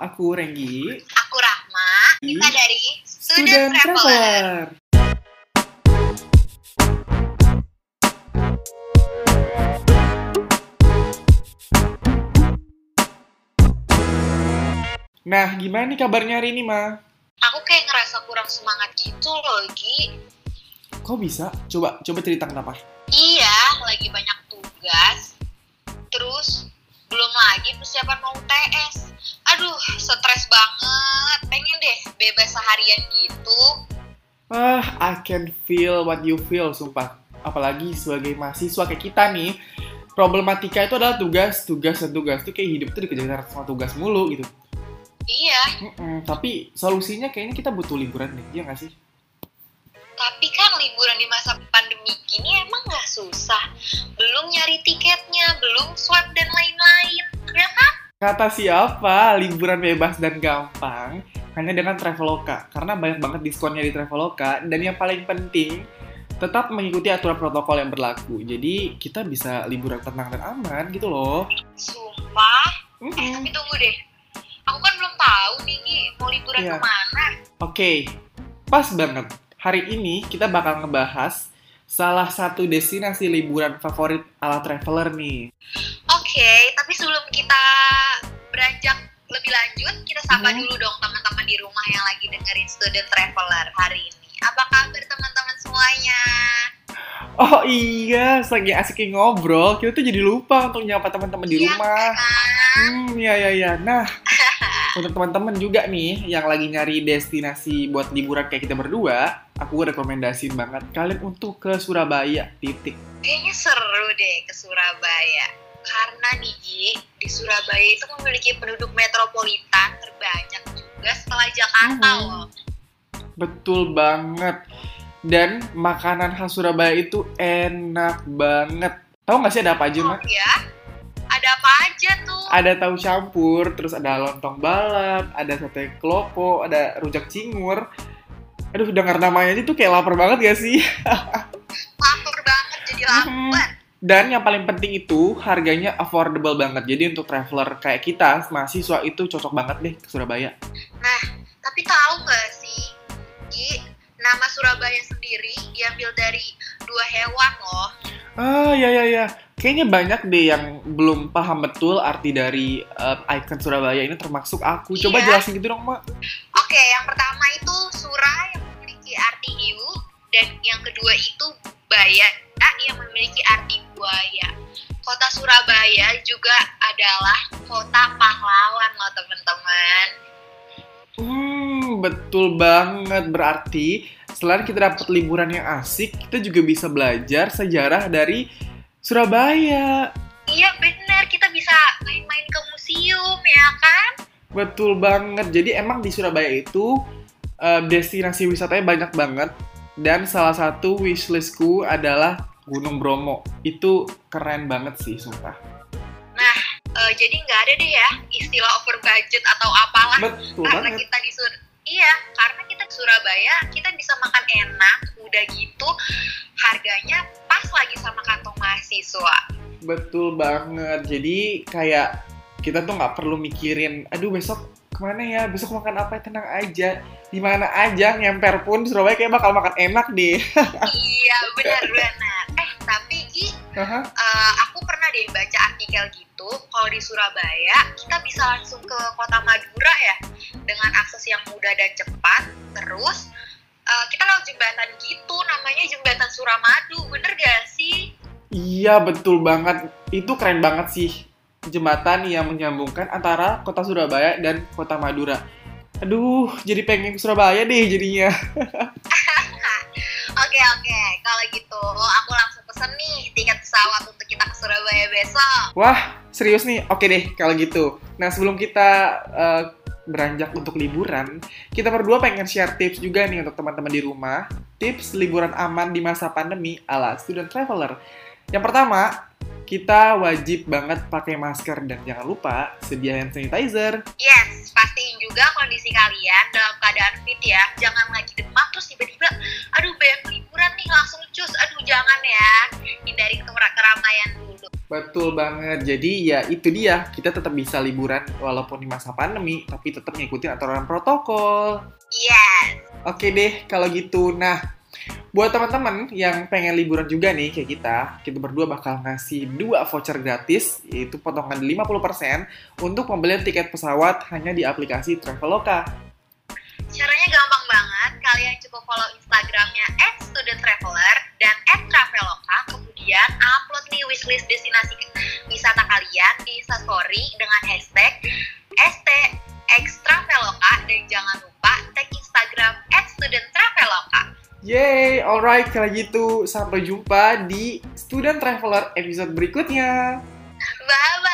aku Renggi. Aku Rahma. Kita dari Student, Student Traveler. Traveler. Nah, gimana nih kabarnya hari ini, Ma? Aku kayak ngerasa kurang semangat gitu loh, Gi. Kok bisa? Coba coba cerita kenapa? Iya, lagi banyak tugas. Terus belum lagi persiapan mau UTS. Aduh, stres banget. Pengen deh bebas seharian gitu. Ah, I can feel what you feel, sumpah. Apalagi sebagai mahasiswa kayak kita nih, problematika itu adalah tugas, tugas, dan tugas. Itu kayak hidup tuh dikejar sama tugas mulu gitu. Iya, Mm-mm, tapi solusinya kayaknya kita butuh liburan deh, iya nggak sih? tapi kan liburan di masa pandemi gini emang nggak susah. Belum Kata siapa, liburan bebas dan gampang hanya dengan Traveloka. Karena banyak banget diskonnya di Traveloka. Dan yang paling penting, tetap mengikuti aturan protokol yang berlaku. Jadi kita bisa liburan tenang dan aman gitu loh. Sumpah. Eh, Mm-mm. tapi tunggu deh. Aku kan belum tahu nih, mau liburan Iya. ke mana. Oke, pas banget. Hari ini kita bakal ngebahas salah satu destinasi liburan favorit ala traveler nih. Oke, tapi sebelum kita beranjak lebih lanjut, kita sapa Mhm. dulu dong teman-teman di rumah yang lagi dengerin Student Traveler hari ini. Apa kabar teman-teman semuanya? Oh iya, lagi asik ngobrol, kita tuh jadi lupa untuk nyapa teman-teman di Iya rumah. kan? Hmm, ya ya ya. Nah, untuk teman-teman juga nih yang lagi nyari destinasi buat liburan kayak kita berdua, aku rekomendasiin banget kalian untuk ke Surabaya. Titik. Kayaknya seru deh ke Surabaya. Karena nih, di Surabaya itu memiliki penduduk metropolitan terbanyak juga setelah Jakarta Mhm. loh. Betul banget. Dan makanan khas Surabaya itu enak banget. Tahu nggak sih ada apa aja, Oh Mak? ya? Ada apa aja tuh? Ada tahu campur, terus ada lontong balap, ada sate klopo, ada rujak cingur. Aduh, dengar namanya aja tuh kayak lapar banget gak sih? Lapar banget jadi lapar. Dan yang paling penting itu harganya affordable banget. Jadi untuk traveler kayak kita, mahasiswa itu cocok banget deh ke Surabaya. Nah, tapi tahu nggak sih, Gi, nama Surabaya sendiri diambil dari dua hewan loh. Ah, ya ya ya. Kayaknya banyak deh yang belum paham betul arti dari eh, icon Surabaya ini termasuk aku. Coba Iya. jelasin gitu dong, Mak. Oke, yang pertama itu Sura yang memiliki arti hiu, dan yang kedua itu Baya yang memiliki arti buaya. Kota Surabaya juga adalah kota pahlawan loh teman-teman. Hmm, betul banget. Berarti selain kita dapat liburan yang asik, kita juga bisa belajar sejarah dari Surabaya. Iya benar, kita bisa main-main ke museum ya kan? Betul banget. Jadi emang di Surabaya itu eh, destinasi wisatanya banyak banget. Dan salah satu wishlistku adalah Gunung Bromo. Itu keren banget sih, sumpah. Eh, jadi nggak ada deh ya istilah over budget atau apalah Betul karena banget. kita di Sur iya karena kita di Surabaya kita bisa makan enak udah gitu harganya pas lagi sama kantong mahasiswa Betul banget. Jadi kayak kita tuh nggak perlu mikirin, aduh besok ke mana ya, besok makan apa, tenang aja. Di mana aja, ngemper pun di Surabaya kayak bakal makan enak deh. iya benar-benar tapi Gi Haha. eh, aku pernah deh baca artikel gitu kalau di Surabaya kita bisa langsung ke kota Madura ya dengan akses yang mudah dan cepat terus eh, kita lewat jembatan gitu namanya jembatan Suramadu bener gak sih Iya betul banget. Itu keren banget sih. Jembatan yang menyambungkan antara kota Surabaya dan kota Madura. Aduh, jadi pengen ke Surabaya deh jadinya. Oke oke, kalau gitu aku langsung pesen nih tiket pesawat untuk kita ke Surabaya besok. Wah, serius nih? Oke deh, kalau gitu. Nah, sebelum kita eh, beranjak untuk liburan, kita berdua pengen share tips juga nih untuk teman-teman di rumah. Tips liburan aman di masa pandemi ala student traveler. Yang pertama, kita wajib banget pakai masker dan jangan lupa sedia hand sanitizer. Yes, pastiin juga kondisi kalian dalam keadaan fit ya. Jangan lagi demam terus tiba-tiba, aduh pengen liburan nih langsung cus. Aduh jangan ya, hindari keramaian dulu. Betul banget. Jadi ya itu dia, kita tetap bisa liburan walaupun di masa pandemi, tapi tetap ngikutin aturan protokol. Yes. Oke deh, kalau gitu. Nah, buat teman-teman yang pengen liburan juga nih kayak kita, kita berdua bakal ngasih dua voucher gratis, yaitu potongan 50% untuk pembelian tiket pesawat hanya di aplikasi Traveloka. Caranya gampang. Kalian cukup follow Instagramnya @studenttraveler dan @traveloka. Kemudian upload nih wishlist destinasi wisata kalian di Instastory dengan hashtag STXTraveloka dan jangan lupa tag Instagram @studenttraveloka. Yeay, alright kalau gitu sampai jumpa di Student Traveler episode berikutnya. Bye